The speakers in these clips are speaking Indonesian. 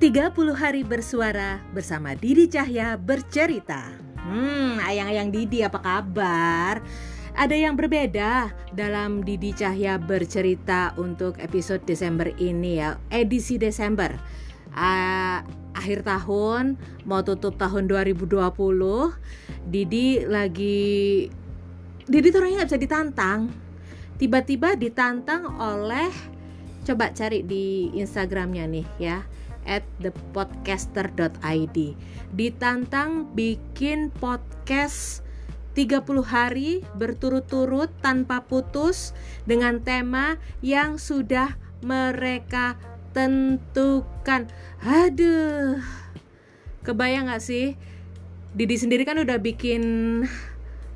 30 hari bersuara bersama Didi Cahya bercerita. Hmm, ayang-ayang Didi apa kabar? Ada yang berbeda dalam Didi Cahya bercerita untuk episode Desember ini ya, edisi Desember. Uh, akhir tahun mau tutup tahun 2020 Didi lagi Didi tuh orangnya nggak bisa ditantang tiba-tiba ditantang oleh coba cari di Instagramnya nih ya at thepodcaster.id ditantang bikin podcast 30 hari berturut-turut tanpa putus dengan tema yang sudah mereka tentukan. Aduh. Kebayang gak sih? Didi sendiri kan udah bikin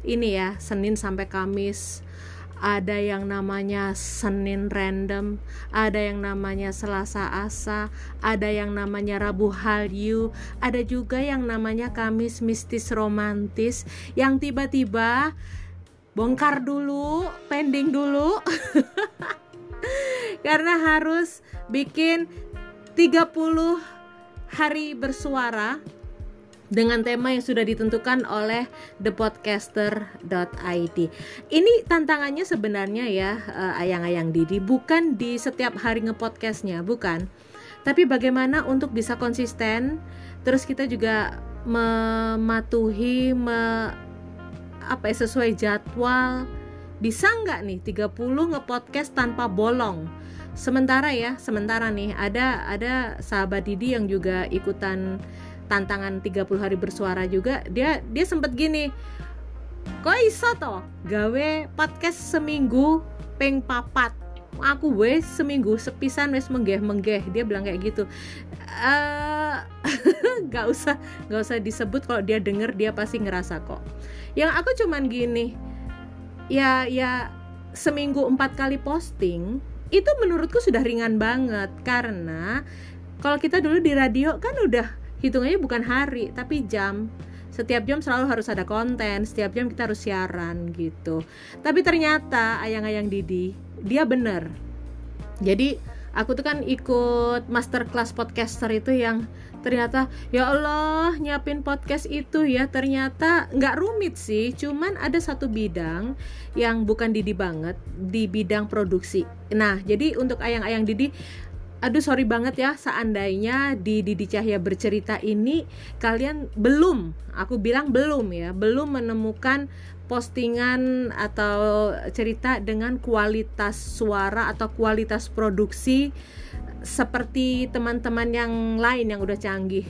ini ya, Senin sampai Kamis ada yang namanya Senin random, ada yang namanya Selasa asa, ada yang namanya Rabu Hallyu, ada juga yang namanya Kamis mistis romantis yang tiba-tiba bongkar dulu, pending dulu. Karena harus bikin 30 hari bersuara dengan tema yang sudah ditentukan oleh thepodcaster.id. Ini tantangannya sebenarnya ya uh, ayang-ayang Didi bukan di setiap hari ngepodcastnya, bukan. Tapi bagaimana untuk bisa konsisten, terus kita juga mematuhi me, apa ya, sesuai jadwal. Bisa nggak nih 30 ngepodcast tanpa bolong? Sementara ya, sementara nih ada ada sahabat Didi yang juga ikutan tantangan 30 hari bersuara juga dia dia sempet gini kok iso toh gawe podcast seminggu peng papat. Aku wes seminggu sepisan wes menggeh menggeh dia bilang kayak gitu. Uh, gak usah gak usah disebut kalau dia denger dia pasti ngerasa kok. Yang aku cuman gini ya ya seminggu empat kali posting itu menurutku sudah ringan banget. Karena kalau kita dulu di radio kan udah hitungannya bukan hari tapi jam. Setiap jam selalu harus ada konten setiap jam kita harus siaran gitu. Tapi ternyata ayang-ayang Didi dia bener. Jadi aku tuh kan ikut masterclass podcaster itu yang ternyata ya Allah nyiapin podcast itu ya. Ternyata nggak rumit sih cuman ada satu bidang yang bukan Didi banget di bidang produksi. Nah jadi untuk ayang-ayang Didi aduh sorry banget ya seandainya di Didi Cahya bercerita ini kalian belum aku bilang belum ya belum menemukan postingan atau cerita dengan kualitas suara atau kualitas produksi seperti teman-teman yang lain yang udah canggih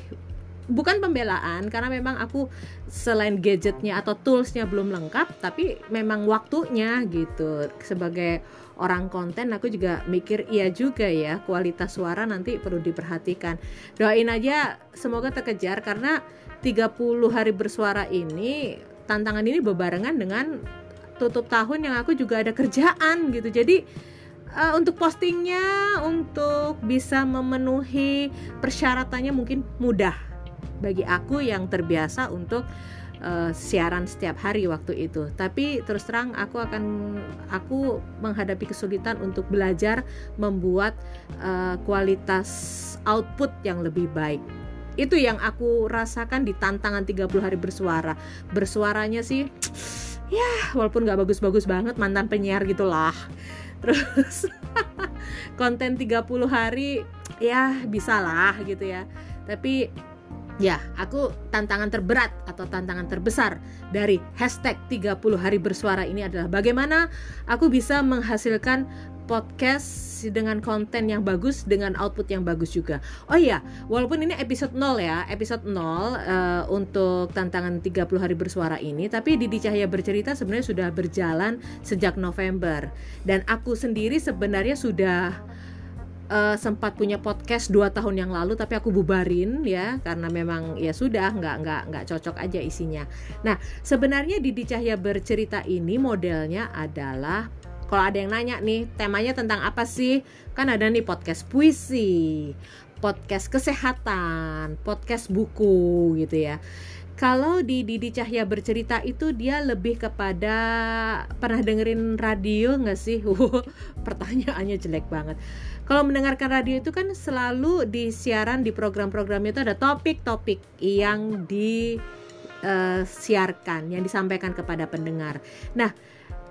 bukan pembelaan karena memang aku selain gadgetnya atau toolsnya belum lengkap tapi memang waktunya gitu. Sebagai orang konten aku juga mikir iya juga ya kualitas suara nanti perlu diperhatikan. Doain aja semoga terkejar karena 30 hari bersuara ini tantangan ini bebarengan dengan tutup tahun yang aku juga ada kerjaan gitu. Jadi uh, untuk postingnya untuk bisa memenuhi persyaratannya mungkin mudah bagi aku yang terbiasa untuk uh, siaran setiap hari waktu itu. Tapi terus terang aku akan aku menghadapi kesulitan untuk belajar membuat uh, kualitas output yang lebih baik. Itu yang aku rasakan di tantangan 30 hari bersuara. Bersuaranya sih ya walaupun nggak bagus-bagus banget mantan penyiar gitulah. Terus konten 30 hari ya bisa lah gitu ya. Tapi Ya, aku tantangan terberat atau tantangan terbesar dari hashtag 30 hari bersuara ini adalah bagaimana aku bisa menghasilkan podcast dengan konten yang bagus dengan output yang bagus juga. Oh iya, walaupun ini episode 0 ya, episode 0 uh, eh, untuk tantangan 30 hari bersuara ini, tapi Didi Cahaya bercerita sebenarnya sudah berjalan sejak November dan aku sendiri sebenarnya sudah uh, sempat punya podcast dua tahun yang lalu tapi aku bubarin ya karena memang ya sudah nggak nggak nggak cocok aja isinya. Nah sebenarnya Didi Cahya bercerita ini modelnya adalah kalau ada yang nanya nih temanya tentang apa sih kan ada nih podcast puisi, podcast kesehatan, podcast buku gitu ya. kalau di Didi Cahya bercerita itu dia lebih kepada pernah dengerin radio nggak sih? Pertanyaannya jelek banget. Kalau mendengarkan radio itu kan selalu di siaran di program-program itu ada topik-topik yang disiarkan, eh, yang disampaikan kepada pendengar. Nah,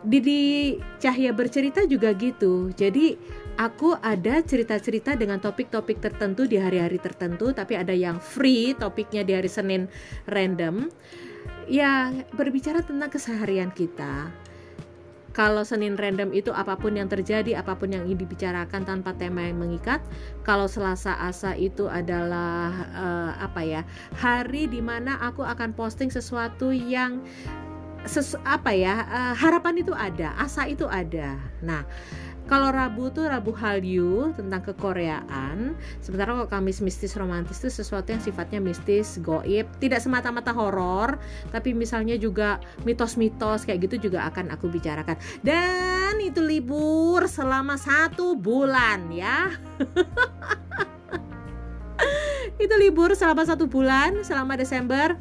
Didi Cahya bercerita juga gitu. Jadi aku ada cerita-cerita dengan topik-topik tertentu di hari-hari tertentu tapi ada yang free topiknya di hari Senin random ya berbicara tentang keseharian kita kalau Senin random itu apa pun yang terjadi, apa pun yang dibicarakan tanpa tema yang mengikat. Kalau Selasa asa itu adalah uh, apa ya? Hari di mana aku akan posting sesuatu yang ses, apa ya? Uh, harapan itu ada, asa itu ada. Nah, kalau Rabu tuh Rabu Hallyu tentang kekoreaan. Sementara kalau Kamis mistis romantis itu sesuatu yang sifatnya mistis goib. Tidak semata-mata horor tapi misalnya juga mitos-mitos kayak gitu juga akan aku bicarakan. Dan itu libur selama satu bulan ya. Itu libur selama satu bulan selama Desember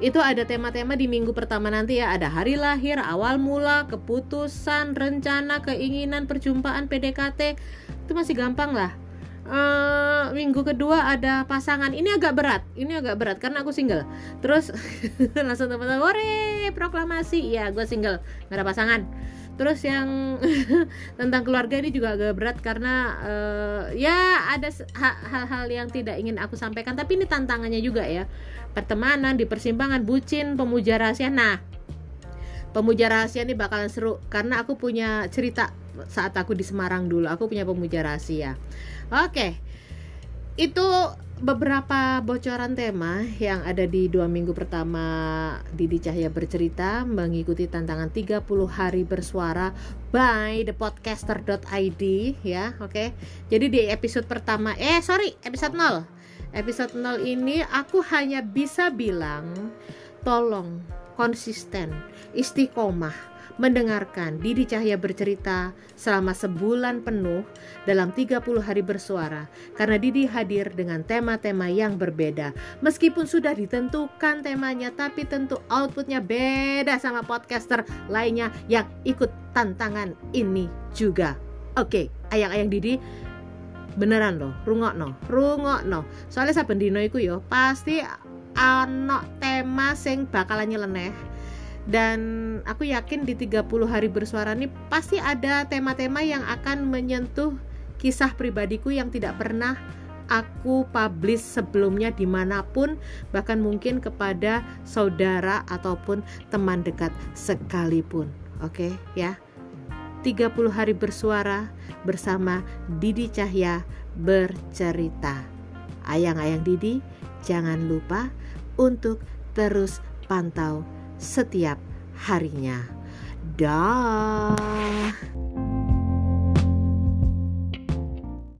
itu ada tema-tema di minggu pertama nanti ya. Ada hari lahir awal mula keputusan rencana keinginan perjumpaan PDKT itu masih gampang lah. Uh, minggu kedua ada pasangan. Ini agak berat ini agak berat karena aku single. Terus langsung teman-teman ore proklamasi. Ya gue single nggak ada pasangan terus yang tentang keluarga ini juga agak berat karena uh, ya ada hal-hal yang tidak ingin aku sampaikan. Tapi ini tantangannya juga ya. Pertemanan di persimpangan bucin pemuja rahasia. Nah pemuja rahasia ini bakalan seru karena aku punya cerita saat aku di Semarang dulu. Aku punya pemuja rahasia. Oke. Itu beberapa bocoran tema yang ada di dua minggu pertama Didi Cahya bercerita mengikuti tantangan 30 hari bersuara by thepodcaster.id ya oke okay? jadi di episode pertama eh sorry episode 0 episode 0 ini aku hanya bisa bilang tolong konsisten istiqomah mendengarkan Didi Cahya bercerita selama sebulan penuh dalam 30 hari bersuara karena Didi hadir dengan tema-tema yang berbeda. Meskipun sudah ditentukan temanya tapi tentu outputnya beda sama podcaster lainnya yang ikut tantangan ini juga. Oke ayang-ayang Didi beneran loh rungok no rungok no soalnya saben dino iku yo pasti ana tema sing bakalan nyeleneh dan aku yakin di 30 hari bersuara ini pasti ada tema-tema yang akan menyentuh kisah pribadiku yang tidak pernah aku publish sebelumnya di mana pun bahkan mungkin kepada saudara ataupun teman dekat sekalipun oke okay, ya 30 hari bersuara bersama Didi Cahya bercerita. Ayang-ayang Didi, jangan lupa untuk terus pantau setiap harinya. Dah.